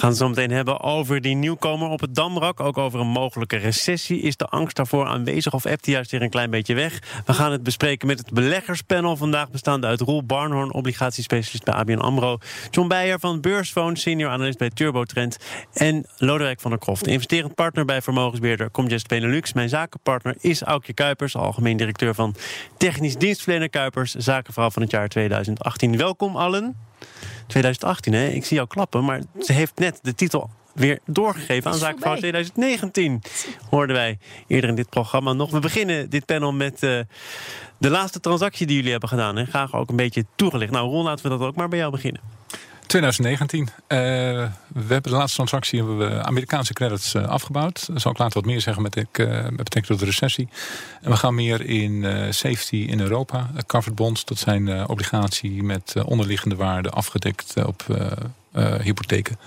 Gaan het zo meteen hebben over die nieuwkomer op het Damrak. Ook over een mogelijke recessie. Is de angst daarvoor aanwezig of ebt juist weer een klein beetje weg? We gaan het bespreken met het beleggerspanel. Vandaag bestaande uit Roel Barnhorn, obligatiespecialist bij ABN AMRO. John Beijer van Beursphone, senior analist bij TurboTrend. En Lodewijk van der Kroft, investerend partner bij vermogensbeheerder Comgest Benelux. Mijn zakenpartner is Aukje Kuipers, algemeen directeur van technisch dienstverlener Kuipers. Zakenvrouw van het jaar 2018. Welkom allen. 2018, hè? Ik zie jou klappen, maar ze heeft net de titel weer doorgegeven aan Zakenvrouw 2019. Hoorden wij eerder in dit programma nog. We beginnen dit panel met uh, de laatste transactie die jullie hebben gedaan. En graag ook een beetje toegelicht. Nou, Ron, laten we dat ook maar bij jou beginnen. 2019. Uh, we hebben de laatste transactie hebben we Amerikaanse credits uh, afgebouwd. Daar zal ik later wat meer zeggen met, ik, uh, met betrekking tot de recessie. En we gaan meer in safety in Europa. covered bonds, dat zijn obligatie met onderliggende waarde afgedekt op hypotheken.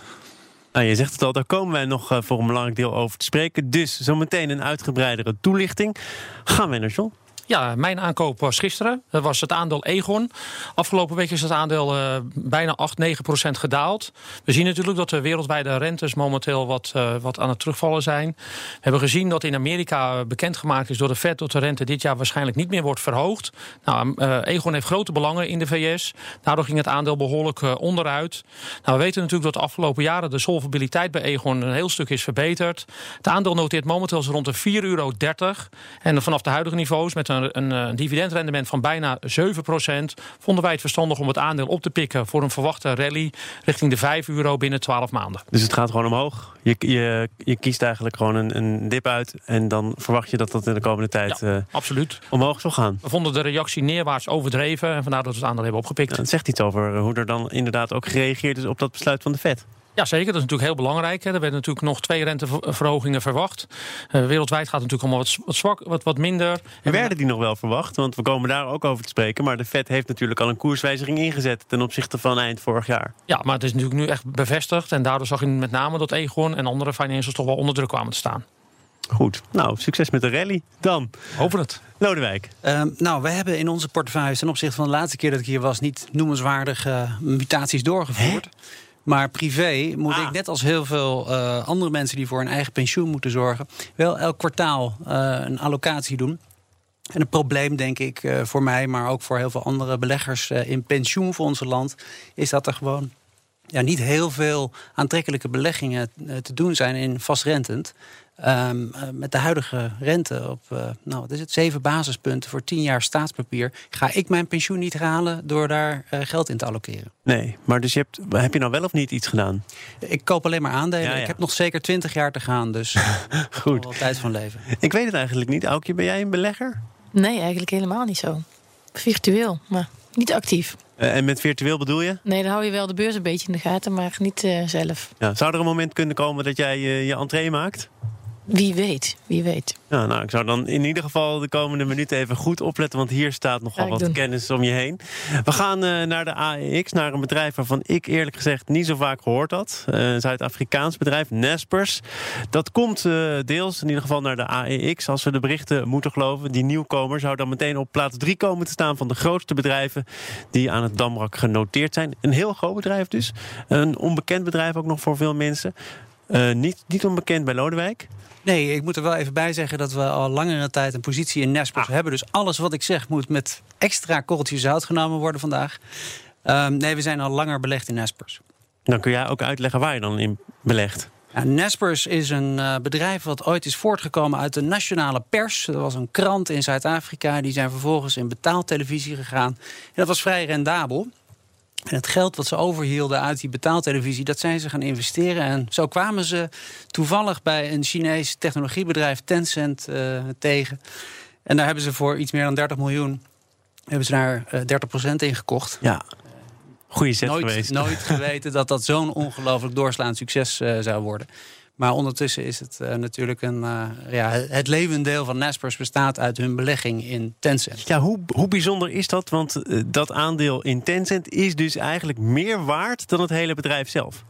Nou, je zegt het al, daar komen wij nog voor een belangrijk deel over te spreken. Dus zometeen een uitgebreidere toelichting. Gaan we naar John. Ja, mijn aankoop was gisteren. Dat was het aandeel Egon. Afgelopen week is het aandeel uh, bijna 8, 9 procent gedaald. We zien natuurlijk dat de wereldwijde rentes momenteel wat, uh, wat aan het terugvallen zijn. We hebben gezien dat in Amerika bekendgemaakt is door de Fed... dat de rente dit jaar waarschijnlijk niet meer wordt verhoogd. Nou, uh, Egon heeft grote belangen in de VS. Daardoor ging het aandeel behoorlijk onderuit. Nou, we weten natuurlijk dat de afgelopen jaren... de solvabiliteit bij Egon een heel stuk is verbeterd. Het aandeel noteert momenteel rond de 4,30 euro. En vanaf de huidige niveaus met een, een, een dividendrendement van bijna 7% vonden wij het verstandig om het aandeel op te pikken voor een verwachte rally richting de 5 euro binnen 12 maanden. Dus het gaat gewoon omhoog? Je, je, je kiest eigenlijk gewoon een, een dip uit en dan verwacht je dat dat in de komende tijd ja, uh, absoluut. omhoog zal gaan? We vonden de reactie neerwaarts overdreven en vandaar dat we het aandeel hebben opgepikt. Ja, het zegt iets over hoe er dan inderdaad ook gereageerd is op dat besluit van de Fed. Ja, zeker. Dat is natuurlijk heel belangrijk. Er werden natuurlijk nog twee renteverhogingen verwacht. Uh, wereldwijd gaat het natuurlijk allemaal wat, wat zwak, wat, wat minder. En werden die nog wel verwacht? Want we komen daar ook over te spreken. Maar de Fed heeft natuurlijk al een koerswijziging ingezet ten opzichte van eind vorig jaar. Ja, maar het is natuurlijk nu echt bevestigd. En daardoor zag je met name dat Egon en andere financials toch wel onder druk kwamen te staan. Goed. Nou, succes met de rally. Dan. Hopen het. Lodewijk. Uh, nou, we hebben in onze portefeuille ten opzichte van de laatste keer dat ik hier was... niet noemenswaardige uh, mutaties doorgevoerd. Hè? Maar privé moet ik, net als heel veel uh, andere mensen die voor een eigen pensioen moeten zorgen, wel elk kwartaal uh, een allocatie doen. En het probleem, denk ik, uh, voor mij, maar ook voor heel veel andere beleggers in pensioenfondsenland, is dat er gewoon ja, niet heel veel aantrekkelijke beleggingen te doen zijn in vastrentend. Um, uh, met de huidige rente op uh, nou, wat is het, zeven basispunten voor tien jaar staatspapier, ga ik mijn pensioen niet halen door daar uh, geld in te allokeren. Nee, maar dus je hebt, heb je nou wel of niet iets gedaan? Ik koop alleen maar aandelen. Ja, ja. Ik heb nog zeker twintig jaar te gaan, dus goed. Wel tijd van leven. Ik weet het eigenlijk niet. Aukje, ben jij een belegger? Nee, eigenlijk helemaal niet zo. Virtueel, maar niet actief. en met virtueel bedoel je? Nee, dan hou je wel de beurs een beetje in de gaten, maar niet zelf. Ja, zou er een moment kunnen komen dat jij je entree maakt? Wie weet, wie weet. Ja, nou, ik zou dan in ieder geval de komende minuten even goed opletten, want hier staat nogal wat doen. kennis om je heen. We gaan uh, naar de AEX, naar een bedrijf waarvan ik eerlijk gezegd niet zo vaak gehoord had. Uh, een Zuid-Afrikaans bedrijf, Nespers. Dat komt uh, deels in ieder geval naar de AEX, als we de berichten moeten geloven. Die nieuwkomer zou dan meteen op plaats 3 komen te staan van de grootste bedrijven die aan het Damrak genoteerd zijn. Een heel groot bedrijf dus. Een onbekend bedrijf ook nog voor veel mensen. niet, niet onbekend bij Lodewijk. Nee, ik moet er wel even bij zeggen dat we al langere tijd een positie in Nespers ah. hebben. Dus alles wat ik zeg moet met extra korreltjes zout genomen worden vandaag. Um, nee, we zijn al langer belegd in Nespers. Dan kun jij ook uitleggen waar je dan in belegt. Ja, Nespers is een uh, bedrijf wat ooit is voortgekomen uit de nationale pers. Dat was een krant in Zuid-Afrika. Die zijn vervolgens in betaaltelevisie gegaan. En dat was vrij rendabel. En het geld wat ze overhielden uit die betaaltelevisie, dat zijn ze gaan investeren. En zo kwamen ze toevallig bij een Chinees technologiebedrijf Tencent uh, tegen. En daar hebben ze voor iets meer dan 30 miljoen hebben ze daar uh, 30% in gekocht. Ja. Goeie zet nooit, geweest. Nooit geweten dat dat zo'n ongelooflijk doorslaand succes uh, zou worden. Maar ondertussen is het uh, natuurlijk een. Uh, ja, het levendeel van Naspers bestaat uit hun belegging in Tencent. Ja, hoe, hoe bijzonder is dat? Want uh, dat aandeel in Tencent is dus eigenlijk meer waard dan het hele bedrijf zelf.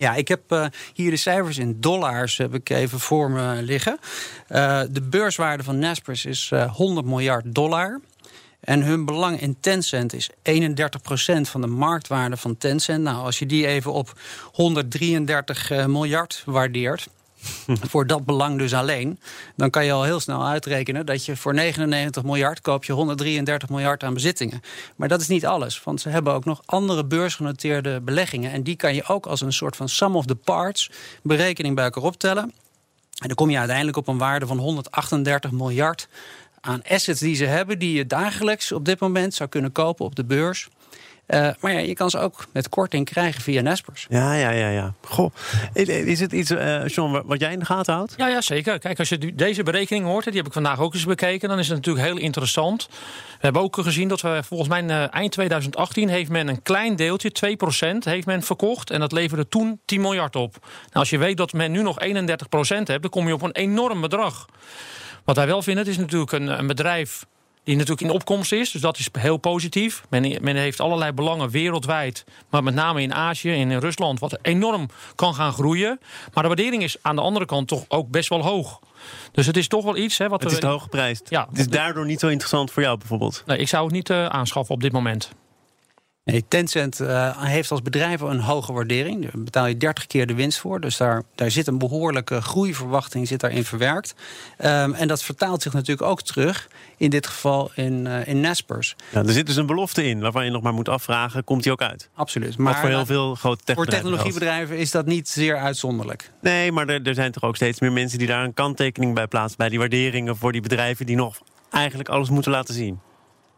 Ja, ik heb uh, hier de cijfers in dollars heb ik even voor me liggen. Uh, de beurswaarde van Naspers is uh, 100 miljard dollar. En hun belang in Tencent is 31% van de marktwaarde van Tencent. Nou, als je die even op 133 miljard waardeert. voor dat belang dus alleen. Dan kan je al heel snel uitrekenen dat je voor 99 miljard koop je 133 miljard aan bezittingen. Maar dat is niet alles, want ze hebben ook nog andere beursgenoteerde beleggingen. En die kan je ook als een soort van sum of the parts berekening bij elkaar optellen. En dan kom je uiteindelijk op een waarde van 138 miljard aan assets die ze hebben, die je dagelijks op dit moment zou kunnen kopen op de beurs. Uh, maar ja, je kan ze ook met korting krijgen via Nespers. Ja, ja, ja. ja. Goh, is het iets, uh, John, wat jij in de gaten houdt? Ja, ja, zeker. Kijk, als je deze berekening hoort, die heb ik vandaag ook eens bekeken, dan is het natuurlijk heel interessant. We hebben ook gezien dat we volgens mij uh, eind 2018 heeft men een klein deeltje, 2%, heeft men verkocht. En dat leverde toen 10 miljard op. Nou, als je weet dat men nu nog 31% hebt, dan kom je op een enorm bedrag. Wat wij wel vinden, het is natuurlijk een, een bedrijf die natuurlijk in opkomst is. Dus dat is heel positief. Men, men, heeft allerlei belangen wereldwijd, maar met name in Azië en in Rusland, wat enorm kan gaan groeien. Maar de waardering is aan de andere kant toch ook best wel hoog. Dus het is toch wel iets. Hè, wat het is te hoog geprijsd. Ja, het is daardoor niet zo interessant voor jou bijvoorbeeld. Nee, ik zou het niet uh, aanschaffen op dit moment. Nee, Tencent uh, heeft als bedrijf een hoge waardering. Daar betaal je 30 keer de winst voor. Dus daar, daar zit een behoorlijke groeiverwachting zit daarin verwerkt. Um, en dat vertaalt zich natuurlijk ook terug, in dit geval in, uh, in Naspers. Ja, er zit dus een belofte in waarvan je nog maar moet afvragen: komt die ook uit? Absoluut. Maar voor heel veel grote. Voor technologiebedrijven is dat niet zeer uitzonderlijk. Nee, maar er, er zijn toch ook steeds meer mensen die daar een kanttekening bij plaatsen. Bij die waarderingen voor die bedrijven die nog eigenlijk alles moeten laten zien.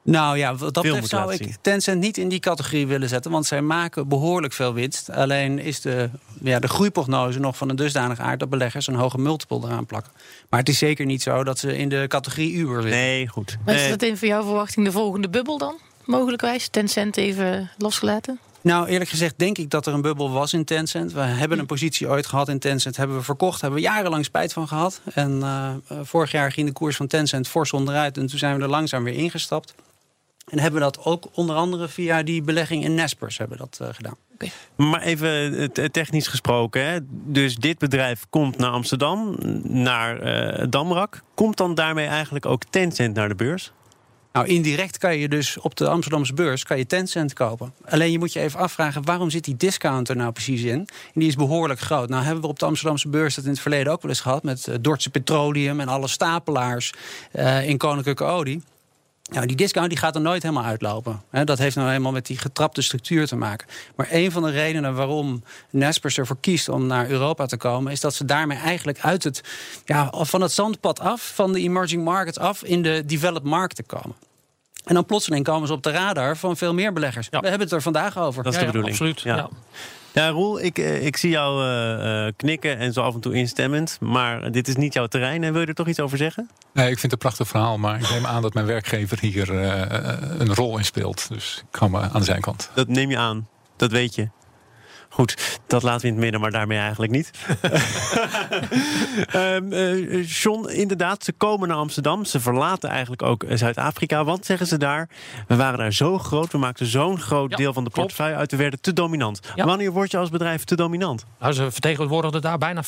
Nou ja, wat dat betreft zou ik Tencent niet in die categorie willen zetten. Want zij maken behoorlijk veel winst. Alleen is de, ja, de groeiprognose nog van een dusdanig aard... dat beleggers een hoge multiple eraan plakken. Maar het is zeker niet zo dat ze in de categorie Uber zitten. Nee, goed. Maar is dat in voor jouw verwachting de volgende bubbel dan? Mogelijkwijs, Tencent even losgelaten? Nou, eerlijk gezegd denk ik dat er een bubbel was in Tencent. We hebben een positie ooit gehad in Tencent, hebben we verkocht, hebben we jarenlang spijt van gehad. En uh, vorig jaar ging de koers van Tencent fors onderuit en toen zijn we er langzaam weer ingestapt. En hebben we dat ook onder andere via die belegging in Nespers hebben dat, uh, gedaan. Okay. Maar even uh, technisch gesproken. Hè? Dus dit bedrijf komt naar Amsterdam, naar uh, Damrak. Komt dan daarmee eigenlijk ook Tencent naar de beurs? Nou, indirect kan je dus op de Amsterdamse beurs kan je Tencent kopen. Alleen je moet je even afvragen, waarom zit die discount er nou precies in? En die is behoorlijk groot. Nou hebben we op de Amsterdamse beurs dat in het verleden ook wel eens gehad... met uh, Dordtse Petroleum en alle stapelaars uh, in Koninklijke Olie. Nou, die discount die gaat er nooit helemaal uitlopen. Dat heeft nou helemaal met die getrapte structuur te maken. Maar een van de redenen waarom Naspers ervoor kiest om naar Europa te komen, is dat ze daarmee eigenlijk uit het, ja, van het zandpad af, van de emerging markets af, in de developed market komen. En dan plotseling komen ze op de radar van veel meer beleggers. We hebben het er vandaag over. Dat is de bedoeling. absoluut. Ja. Ja, Roel, ik, eh, ik zie jou uh, knikken en zo af en toe instemmend. Maar dit is niet jouw terrein. En wil je er toch iets over zeggen? Nee, ik vind het een prachtig verhaal. Maar ik neem aan dat mijn werkgever hier uh, een rol in speelt. Dus ik hou me aan de zijkant. Dat neem je aan. Dat weet je. Goed, dat laten we in het midden, maar daarmee eigenlijk niet. um, uh, John, inderdaad, ze komen naar Amsterdam. Ze verlaten eigenlijk ook Zuid-Afrika. Want zeggen ze daar, we waren daar zo groot, we maakten zo'n groot deel van de portefeuille uit, we werden te dominant. Wanneer word je als bedrijf te dominant? Nou, ze vertegenwoordigden daar bijna 25%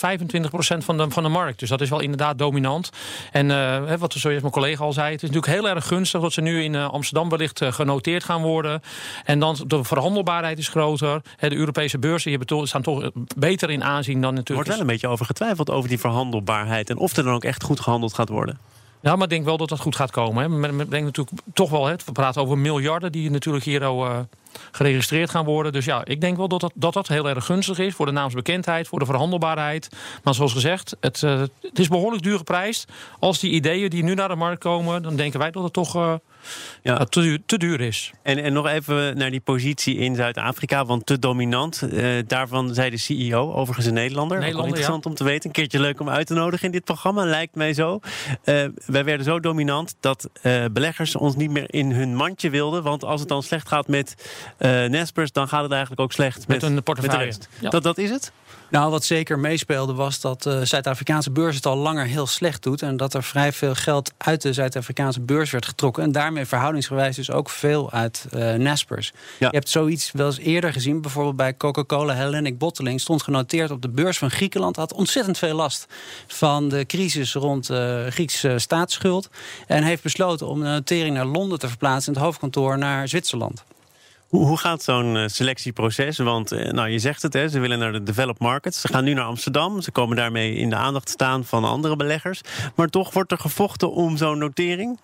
van de, van de markt. Dus dat is wel inderdaad dominant. En uh, wat zoals mijn collega al zei, het is natuurlijk heel erg gunstig dat ze nu in uh, Amsterdam wellicht genoteerd gaan worden. En dan de verhandelbaarheid is groter. de Europese beurs beurzen staan toch beter in aanzien dan natuurlijk. Er wordt wel een beetje over getwijfeld over die verhandelbaarheid en of er dan ook echt goed gehandeld gaat worden. Ja, maar ik denk wel dat dat goed gaat komen. Hè. Men denkt natuurlijk toch wel, hè, we praten over miljarden die natuurlijk hier al uh, geregistreerd gaan worden. Dus ja, ik denk wel dat dat, dat dat heel erg gunstig is voor de naamsbekendheid, voor de verhandelbaarheid. Maar zoals gezegd, het, uh, het is behoorlijk duur geprijsd. Als die ideeën die nu naar de markt komen, dan denken wij dat het toch. Uh, ja. te, duur, te duur is. En, en nog even naar die positie in Zuid-Afrika, want te dominant. Uh, daarvan zei de CEO, overigens een Nederlander. Nederlander interessant ja. om te weten. Een keertje leuk om uit te nodigen in dit programma, lijkt mij zo. Wij werden zo dominant dat beleggers ons niet meer in hun mandje wilden. Want als het dan slecht gaat met Nespers, dan gaat het eigenlijk ook slecht met, met een portefeuille. Met ja. dat, dat is het? Nou, wat zeker meespeelde was dat de Zuid-Afrikaanse beurs het al langer heel slecht doet. En dat er vrij veel geld uit de Zuid-Afrikaanse beurs werd getrokken. En daarmee verhoudingsgewijs dus ook veel uit uh, Naspers. Je hebt zoiets wel eens eerder gezien. Bijvoorbeeld bij Coca-Cola Hellenic Bottling stond genoteerd op de beurs van Griekenland. Had ontzettend veel last van de crisis rond uh, Griekse staatsschuld. En heeft besloten om de notering naar Londen te verplaatsen. En het hoofdkantoor naar Zwitserland. Hoe, gaat zo'n uh, selectieproces? Want uh, nou, je zegt het, hè, ze willen naar de developed markets. Ze gaan nu naar Amsterdam. Ze komen daarmee in de aandacht staan van andere beleggers. Maar toch wordt er gevochten om zo'n notering?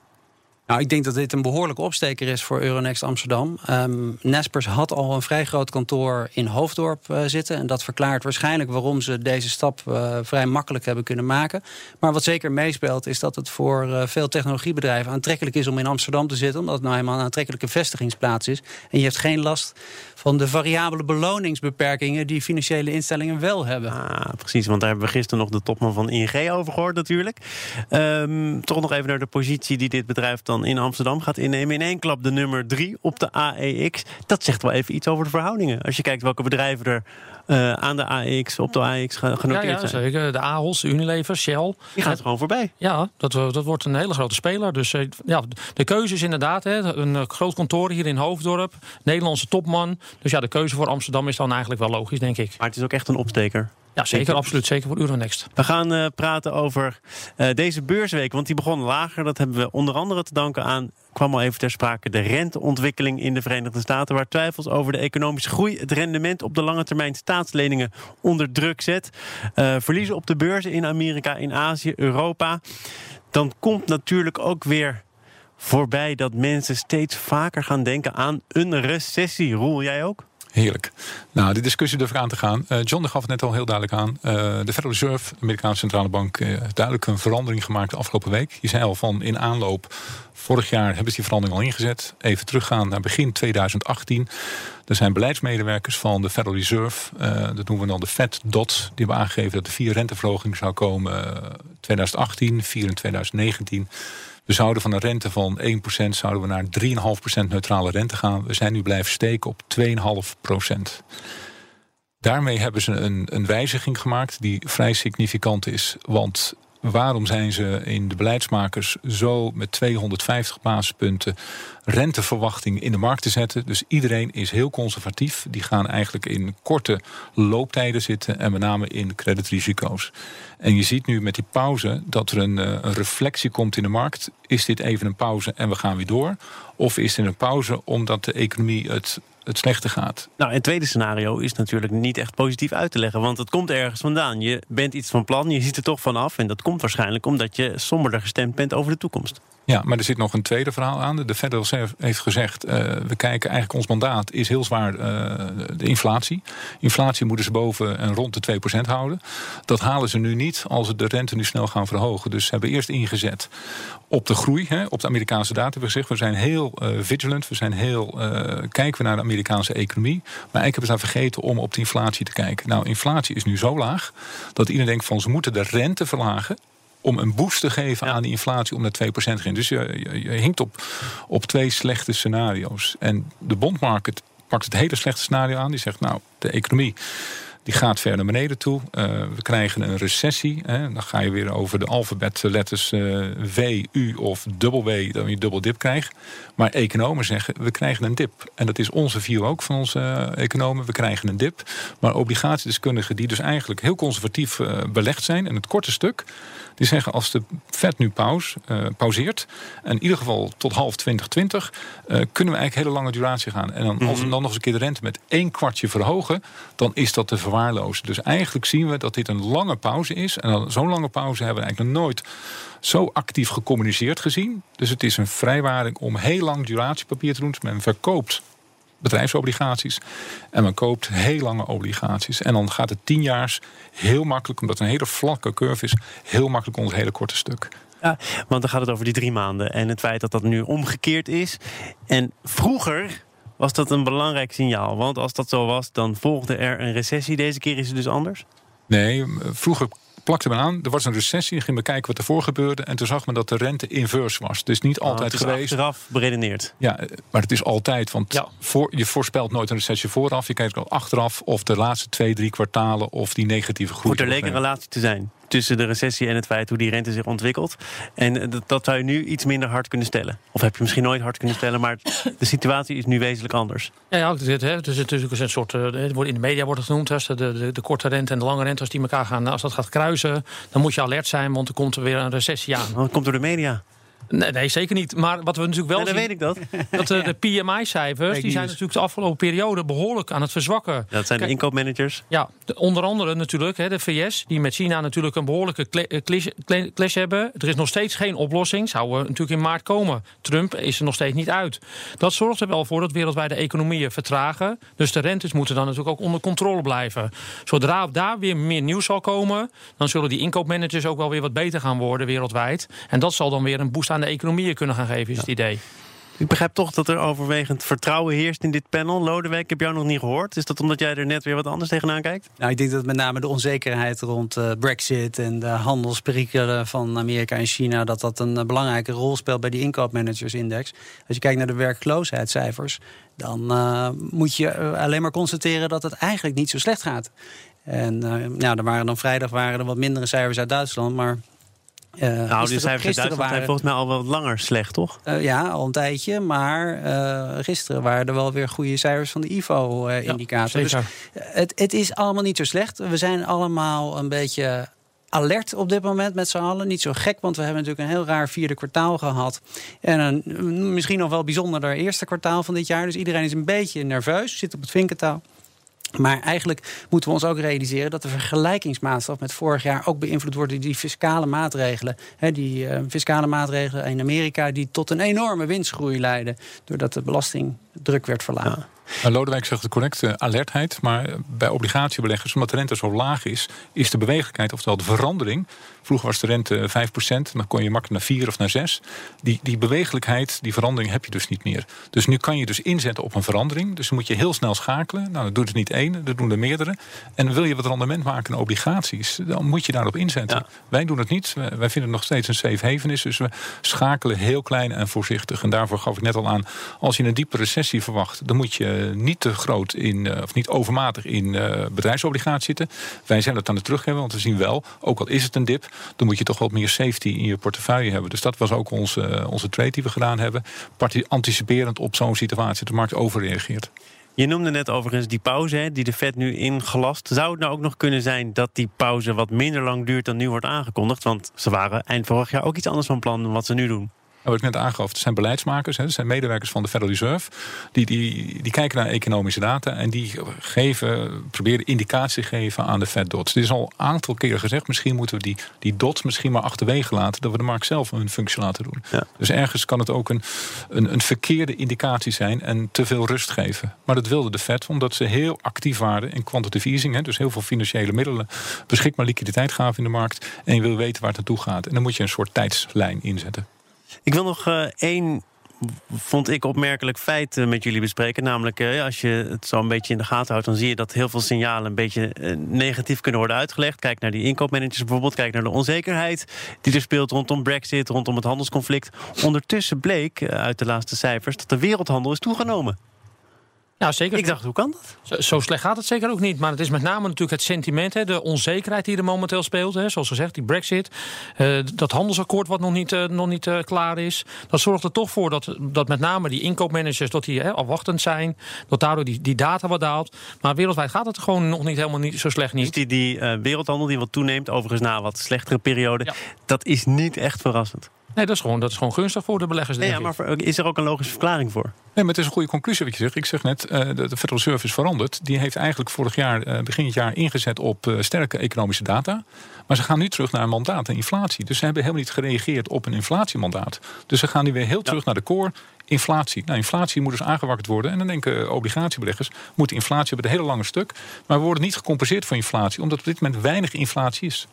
Nou, ik denk dat dit een behoorlijke opsteker is voor Euronext Amsterdam. Um, Nespers had al een vrij groot kantoor in Hoofddorp uh, zitten. En dat verklaart waarschijnlijk waarom ze deze stap uh, vrij makkelijk hebben kunnen maken. Maar wat zeker meespeelt is dat het voor uh, veel technologiebedrijven aantrekkelijk is om in Amsterdam te zitten. Omdat het nou eenmaal een aantrekkelijke vestigingsplaats is. En je hebt geen last van de variabele beloningsbeperkingen die financiële instellingen wel hebben. Ah, precies, want daar hebben we gisteren nog de topman van ING over gehoord natuurlijk. Um, toch nog even naar de positie die dit bedrijf dan in Amsterdam gaat innemen. In één klap de nummer drie op de AEX. Dat zegt wel even iets over de verhoudingen. Als je kijkt welke bedrijven er uh, aan de AEX, op de AEX genoteerd ja, ja, zijn. zeker. De Ahold, Unilever, Shell. Die gaat gewoon voorbij. Ja, dat, dat wordt een hele grote speler. Dus uh, ja, de keuze is inderdaad hè, een groot kantoor hier in Hoofddorp. Nederlandse topman. Dus ja, de keuze voor Amsterdam is dan eigenlijk wel logisch, denk ik. Maar het is ook echt een opsteker. Ja, zeker, absoluut. Zeker voor Euronext. We gaan uh, praten over uh, deze beursweek, want die begon lager. Dat hebben we onder andere te danken aan, kwam al even ter sprake, de renteontwikkeling in de Verenigde Staten, waar twijfels over de economische groei het rendement op de lange termijn staatsleningen onder druk zet. Uh, verliezen op de beurzen in Amerika, in Azië, Europa. Dan komt natuurlijk ook weer voorbij dat mensen steeds vaker gaan denken aan een recessie. Roel, jij ook? Heerlijk. Nou, die discussie durf ik aan te gaan. Uh, John gaf het net al heel duidelijk aan. Uh, de Federal Reserve, de Amerikaanse Centrale Bank, heeft duidelijk een verandering gemaakt de afgelopen week. Je zei al van in aanloop. Vorig jaar hebben ze die verandering al ingezet. Even teruggaan naar begin 2018. Er zijn beleidsmedewerkers van de Federal Reserve, dat noemen we dan de Fed DOT, die hebben aangegeven dat er vier renteverhogingen zou komen 2018, 4 en 2019. We zouden van een rente van 1% zouden we naar 3,5% neutrale rente gaan. We zijn nu blijven steken op 2,5%. Daarmee hebben ze een, een wijziging gemaakt die vrij significant is. Want waarom zijn ze in de beleidsmakers zo met 250 basispunten renteverwachting in de markt te zetten? Dus iedereen is heel conservatief. Die gaan eigenlijk in korte looptijden zitten en met name in creditrisico's. En je ziet nu met die pauze dat er een, een reflectie komt in de markt. Is dit even een pauze en we gaan weer door? Of is dit een pauze omdat de economie het het slechte gaat. Nou, het tweede scenario is natuurlijk niet echt positief uit te leggen. Want het komt ergens vandaan. Je bent iets van plan, je ziet er toch vanaf. En dat komt waarschijnlijk omdat je somberder gestemd bent over de toekomst. Ja, maar er zit nog een tweede verhaal aan. De Federal Reserve heeft gezegd... Uh, we kijken eigenlijk, ons mandaat is heel zwaar uh, de inflatie. Inflatie moeten ze boven en rond de 2% houden. Dat halen ze nu niet als ze de rente nu snel gaan verhogen. Dus ze hebben eerst ingezet op de groei, hè, op de Amerikaanse data. We gezegd, we zijn heel uh, vigilant, we zijn heel... kijken we naar de Amerikaanse economie. Maar ik heb het daar vergeten om op de inflatie te kijken. Nou, inflatie is nu zo laag dat iedereen denkt van... ze moeten de rente verlagen om een boost te geven ja. aan die inflatie om naar 2% te gaan. Dus je, je, je hinkt op, op twee slechte scenario's. En de bondmarket pakt het hele slechte scenario aan. Die zegt, nou, de economie die gaat ver naar beneden toe. Uh, we krijgen een recessie. Hè. Dan ga je weer over de alfabetletters uh, V, U of dubbel W, dan je dubbel dip krijgt. Maar economen zeggen, we krijgen een dip. En dat is onze view ook van onze uh, economen. We krijgen een dip. Maar obligatiedeskundigen die dus eigenlijk heel conservatief belegd zijn... en het korte stuk, die zeggen als de Fed nu pauze, uh, pauzeert, en in ieder geval tot half 2020, uh, kunnen we eigenlijk hele lange duratie gaan. En dan, als we dan nog eens een keer de rente met één kwartje verhogen, dan is dat te Dus eigenlijk zien we dat dit een lange pauze is. En zo'n lange pauze hebben we eigenlijk nooit zo actief gecommuniceerd gezien. Dus het is een vrijwaring om heel lang duratiepapier te doen. Men verkoopt bedrijfsobligaties. En men koopt heel lange obligaties. En dan gaat het tienjaars heel makkelijk, omdat een hele vlakke curve is, heel makkelijk onder het hele korte stuk. Ja, want dan gaat het over die drie maanden. En het feit dat dat nu omgekeerd is. En vroeger was dat een belangrijk signaal. Want als dat zo was, dan volgde er een recessie. Deze keer is het dus anders? Nee, vroeger plakte men aan. Er was een recessie. Ging men kijken wat ervoor gebeurde. En toen zag men dat de rente invers was. Dus niet altijd oh, het is geweest. achteraf beredeneerd. Ja, maar het is altijd. Want Ja. voor, je voorspelt nooit een recessie vooraf. Je kijkt al achteraf of de laatste twee, drie kwartalen. of die negatieve groei. Moet er leek een relatie te zijn tussen de recessie en het feit hoe die rente zich ontwikkelt. En eh, dat, dat zou je nu iets minder hard kunnen stellen. Of heb je misschien nooit hard kunnen stellen, maar de situatie is nu wezenlijk anders. Ja, ja ook dit, hè. Het is natuurlijk een soort. eh, wordt in de media wordt het genoemd. Hè, de, de, de korte rente en de lange rente, als die elkaar gaan. Als dat gaat kruisen, dan moet je alert zijn, want er komt er weer een recessie aan. Dat komt door de media. Nee, nee zeker niet. Maar wat we natuurlijk wel dan zien, weet ik dat. dat eh, de PMI-cijfers, die zijn natuurlijk de afgelopen periode behoorlijk aan het verzwakken. Dat zijn de inkoopmanagers. Ja, de- onder andere natuurlijk hè, de VS, die met China natuurlijk een behoorlijke eh, clash, cla- clash hebben. Er is nog steeds geen oplossing. Zou er natuurlijk in maart komen. Trump is er nog steeds niet uit. Dat zorgt er wel voor dat wereldwijde economieën vertragen. Dus de rentes moeten dan natuurlijk ook onder controle blijven. Zodra daar weer meer nieuws zal komen, dan zullen die inkoopmanagers ook wel weer wat beter gaan worden wereldwijd. En dat zal dan weer een boost aan de economieën kunnen gaan geven, is het idee. Ik begrijp toch dat er overwegend vertrouwen heerst in dit panel. Lodewijk, ik heb jou nog niet gehoord. Is dat omdat jij er net weer wat anders tegenaan kijkt? Nou, ik denk dat met name de onzekerheid rond eh, Brexit en de handelsperikelen van Amerika en China, dat dat een eh, belangrijke rol speelt bij die inkoopmanagersindex. Als je kijkt naar de werkloosheidscijfers, dan eh, moet je alleen maar constateren dat het eigenlijk niet zo slecht gaat. En eh, ja, er waren dan vrijdag waren er wat mindere cijfers uit Duitsland, maar. Eh, Nou, die gisteren- cijfers gisteren Duitsland zijn waren- volgens mij al wel wat langer slecht, toch? eh, ja, al een tijdje. Maar eh, gisteren waren er wel weer goede cijfers van de IFO-indicator. dus het, het is allemaal niet zo slecht. We zijn allemaal een beetje alert op dit moment met z'n allen. Niet zo gek, want we hebben natuurlijk een heel raar vierde kwartaal gehad. En een misschien nog wel bijzonderder eerste kwartaal van dit jaar. Dus iedereen is een beetje nerveus, zit op het vinkentaal. Maar eigenlijk moeten we ons ook realiseren dat de vergelijkingsmaatstaf met vorig jaar ook beïnvloed wordt door die fiscale maatregelen. Die eh, fiscale maatregelen in Amerika die tot een enorme winstgroei leiden. Doordat de belastingdruk werd verlaagd. Lodewijk zegt het correct, eh, alertheid. Maar bij obligatiebeleggers, omdat de rente zo laag is, is de bewegelijkheid, oftewel de verandering. Vroeger was de rente 5%, dan kon je makkelijk naar 4 of naar 6. Die, die bewegelijkheid, die verandering heb je dus niet meer. Dus nu kan je dus inzetten op een verandering. Dus dan moet je heel snel schakelen. Nou, dat doet het niet één, dat doen er meerdere. En wil je wat rendement maken in obligaties, dan moet je daarop inzetten. Ja. Wij doen het niet. Wij wij vinden het nog steeds een safe haven is. Dus we schakelen heel klein en voorzichtig. En daarvoor gaf ik net al aan, als je een diepe recessie verwacht, dan moet je niet te groot in, eh, of niet overmatig in eh, bedrijfsobligaties zitten. Wij zijn het aan het terug hebben, want we zien wel, ook al is het een dip, dan moet je toch wat meer safety in je portefeuille hebben. Dus dat was ook onze, eh, onze trade die we gedaan hebben. Anticiperend op zo'n situatie. dat De markt overreageert. Je noemde net overigens die pauze hè, die de Fed nu ingelast. Zou het nou ook nog kunnen zijn dat die pauze wat minder lang duurt dan nu wordt aangekondigd? Want ze waren eind vorig jaar ook iets anders van plan dan wat ze nu doen. Wat ik net aangaf, het zijn beleidsmakers, hè, het zijn medewerkers van de Federal Reserve. Die, die, die kijken naar economische data en die geven, proberen indicatie te geven aan de Fed dots. Dit is al een aantal keren gezegd, misschien moeten we die, die dots misschien maar achterwege laten, dat we de markt zelf een functie laten doen. Ja. Dus ergens kan het ook een, een, een verkeerde indicatie zijn en te veel rust geven. Maar dat wilde de Fed, omdat ze heel actief waren in quantitative easing. Hè, dus heel veel financiële middelen beschikbaar liquiditeit gaven in de markt. En je wil weten waar het naartoe gaat. En dan moet je een soort tijdslijn inzetten. Ik wil nog eh, één, vond ik, opmerkelijk feit eh, met jullie bespreken. Namelijk, eh, als je het zo een beetje in de gaten houdt, dan zie je dat heel veel signalen een beetje negatief kunnen worden uitgelegd. Kijk naar die inkoopmanagers bijvoorbeeld. Kijk naar de onzekerheid die er speelt rondom Brexit, rondom het handelsconflict. Ondertussen bleek uit de laatste cijfers dat de wereldhandel is toegenomen. Ja, zeker. Ik dacht, hoe kan dat? Zo, zo slecht gaat het zeker ook niet. Maar het is met name natuurlijk het sentiment, hè, de onzekerheid die er momenteel speelt. Hè, zoals gezegd, die brexit, eh, dat handelsakkoord wat nog niet, eh, nog niet eh, klaar is. Dat zorgt er toch voor dat, dat met name die inkoopmanagers dat die, hè, afwachtend zijn. Dat daardoor die, die data wat daalt. Maar wereldwijd gaat het gewoon nog niet helemaal niet, zo slecht Dus niet. die, die eh, wereldhandel die wat toeneemt, overigens na wat slechtere periode, Ja. dat is niet echt verrassend. Nee, dat is, gewoon, dat is gewoon gunstig voor de beleggers. Nee, denk ja, maar is er ook een logische verklaring voor? Nee, maar het is een goede conclusie wat je zegt. Ik zeg net, eh, de, de Federal Reserve is veranderd. Die heeft eigenlijk vorig jaar, eh, begin het jaar, ingezet op eh, sterke economische data. Maar ze gaan nu terug naar een mandaat en inflatie. Dus ze hebben helemaal niet gereageerd op een inflatiemandaat. Dus ze gaan nu weer heel terug naar de core. Inflatie. Nou, inflatie moet dus aangewakkerd worden. En dan denken obligatiebeleggers, moet inflatie hebben, een hele lange stuk. Maar we worden niet gecompenseerd voor inflatie, omdat op dit moment weinig inflatie is.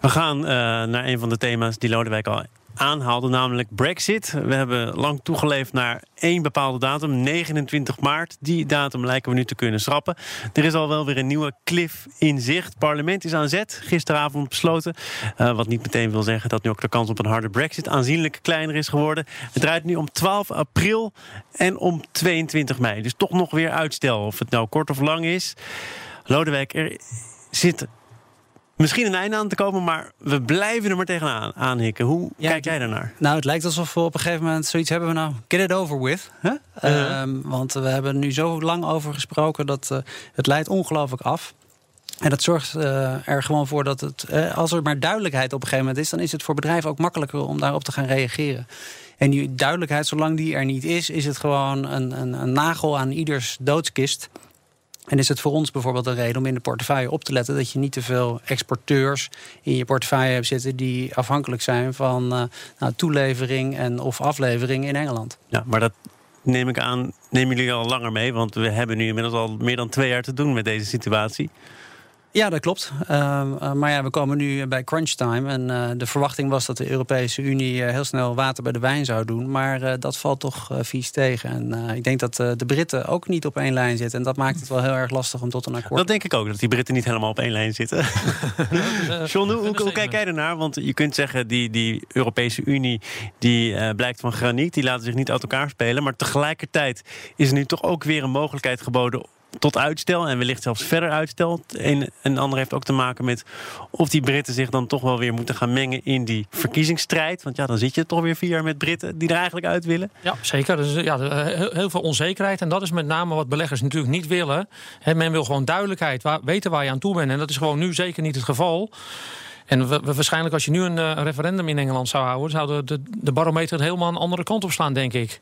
We gaan eh, naar een van de thema's die Lodewijk al aanhaalde, namelijk Brexit. We hebben lang toegeleefd naar één bepaalde datum, 29 maart. Die datum lijken we nu te kunnen schrappen. Er is al wel weer een nieuwe cliff in zicht. Het parlement is aan zet, gisteravond besloten. Uh, wat niet meteen wil zeggen dat nu ook de kans op een harde Brexit aanzienlijk kleiner is geworden. Het draait nu om 12 april en om 22 mei. Dus toch nog weer uitstel. Of het nou kort of lang is. Lodewijk, er zit misschien een einde aan te komen, maar we blijven er maar tegenaan aanhikken. Hoe kijk jij daarnaar? Nou, het lijkt alsof we op een gegeven moment zoiets hebben we nou, get it over with. Hè? Ehm, want we hebben er nu zo lang over gesproken dat uh, het leidt ongelooflijk af. En dat zorgt uh, er gewoon voor dat het, uh, als er maar duidelijkheid op een gegeven moment is, dan is het voor bedrijven ook makkelijker om daarop te gaan reageren. En die duidelijkheid, zolang die er niet is, is het gewoon een, een, een nagel aan ieders doodskist. En is het voor ons bijvoorbeeld een reden om in de portefeuille op te letten dat je niet te veel exporteurs in je portefeuille hebt zitten die afhankelijk zijn van uh, nou, toelevering en of aflevering in Engeland. Ja, maar dat neem ik aan, nemen jullie al langer mee, want we hebben nu inmiddels al meer dan twee jaar te doen met deze situatie. Ja, dat klopt. Uh, maar ja, we komen nu bij crunch time. En uh, de verwachting was dat de Europese Unie heel snel water bij de wijn zou doen. Maar dat valt toch vies tegen. En ik denk dat de Britten ook niet op één lijn zitten. En dat maakt het wel heel erg lastig om tot een akkoord te Dat denk ik ook, dat die Britten niet helemaal op één lijn zitten. John, hoe, hoe, kijk jij ernaar? Want je kunt zeggen, die, die Europese Unie die blijkt van graniet. Die laten zich niet uit elkaar spelen. Maar tegelijkertijd is er nu toch ook weer een mogelijkheid geboden tot uitstel en wellicht zelfs verder uitstel. Een en ander heeft ook te maken met of die Britten zich dan toch wel weer moeten gaan mengen in die verkiezingsstrijd. Want ja, dan zit je toch weer vier jaar met Britten die er eigenlijk uit willen. Ja, zeker. Dus, ja, heel veel onzekerheid. En dat is met name wat beleggers natuurlijk niet willen. men wil gewoon duidelijkheid, weten waar je aan toe bent. En dat is gewoon nu zeker niet het geval. En we, waarschijnlijk als je nu een uh, referendum in Engeland zou houden... zou de, de, barometer helemaal een andere kant op slaan, denk ik.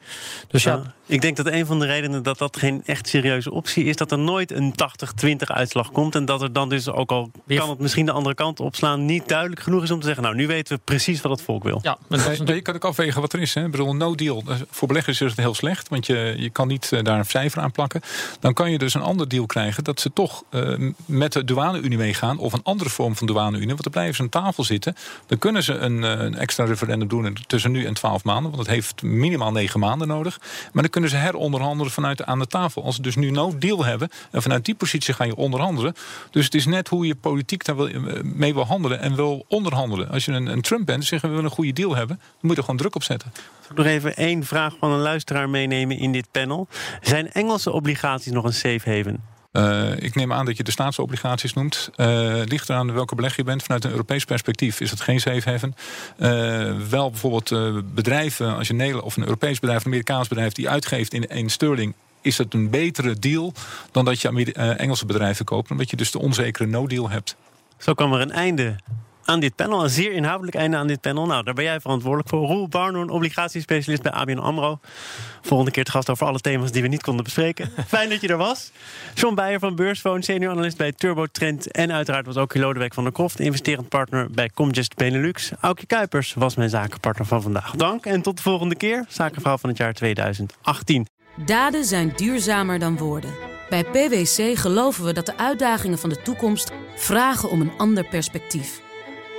Dus ja, ik denk dat een van de redenen dat dat geen echt serieuze optie is... dat er nooit een 80-20 uitslag komt. En dat er dan dus, ook al kan het misschien de andere kant opslaan... niet duidelijk genoeg is om te zeggen... nou, nu weten we precies wat het volk wil. Ja, maar je kan ook afwegen wat er is. Hè? Ik bedoel, no deal. Voor beleggers is het heel slecht. Want je, je kan niet uh, daar een cijfer aan plakken. Dan kan je dus een ander deal krijgen... dat ze toch uh, met de douane-unie meegaan... of een andere vorm van douane-unie. Want er blijven aan tafel zitten... dan kunnen ze een, een extra referendum doen tussen nu en 12 maanden. Want het heeft minimaal 9 maanden nodig. Maar dan kunnen ze heronderhandelen vanuit aan de tafel. Als ze dus nu no deal hebben en vanuit die positie ga je onderhandelen. Dus het is net hoe je politiek daar wil, mee wil handelen en wil onderhandelen. Als je een, een Trump bent en zeggen we willen een goede deal hebben, dan moet je er gewoon druk op zetten. Ik nog even één vraag van een luisteraar meenemen in dit panel. Zijn Engelse obligaties nog een safe haven? Uh, ik neem aan dat je de staatsobligaties noemt. Uh, ligt eraan welke beleg je bent. Vanuit een Europees perspectief is het geen safe haven. Uh, wel bijvoorbeeld bedrijven, als je een of een Europees bedrijf, een Amerikaans bedrijf, die uitgeeft in, in sterling is het een betere deal dan dat je Engelse bedrijven koopt. Omdat je dus de onzekere no-deal hebt. Zo kwam er een einde aan dit panel. Een zeer inhoudelijk einde aan dit panel. Nou, daar ben jij verantwoordelijk voor. Roel Barnoen, obligatiespecialist bij ABN AMRO. Volgende keer te gast over alle thema's die we niet konden bespreken. Fijn dat je er was. John Beijer van Beursfoon, senior analist bij Turbo Trend. En uiteraard was ook Lodewijk van der Kroft, investerend partner bij Comgest Benelux. Aukje Kuipers was mijn zakenpartner van vandaag. Dank en tot de volgende keer. Zakenvrouw van het jaar 2018. Daden zijn duurzamer dan woorden. Bij PwC geloven we dat de uitdagingen van de toekomst vragen om een ander perspectief.